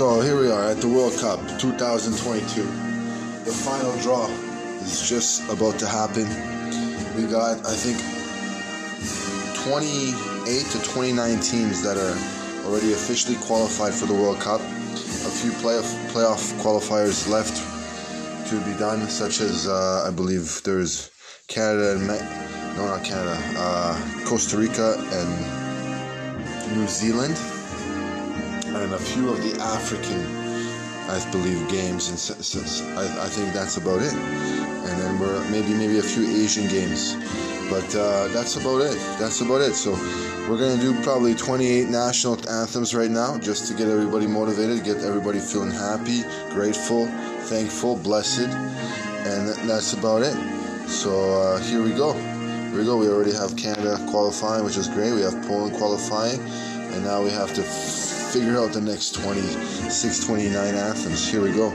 So here we are at the World Cup 2022. The final draw is just about to happen. We got, I think, 28 to 29 teams that are already officially qualified for the World Cup. A few playoff playoff qualifiers left to be done, such as uh, I believe there's Canada and Me- no, not Canada, uh, Costa Rica and New Zealand and a few of the African, I believe, games. And I, I think that's about it. And then we're maybe maybe a few Asian games, but uh, that's about it. That's about it. So we're gonna do probably 28 national anthems right now, just to get everybody motivated, get everybody feeling happy, grateful, thankful, blessed, and that's about it. So uh, here we go. Here we go. We already have Canada qualifying, which is great. We have Poland qualifying, and now we have to figure out the next 26, 29 Athens. Here we go.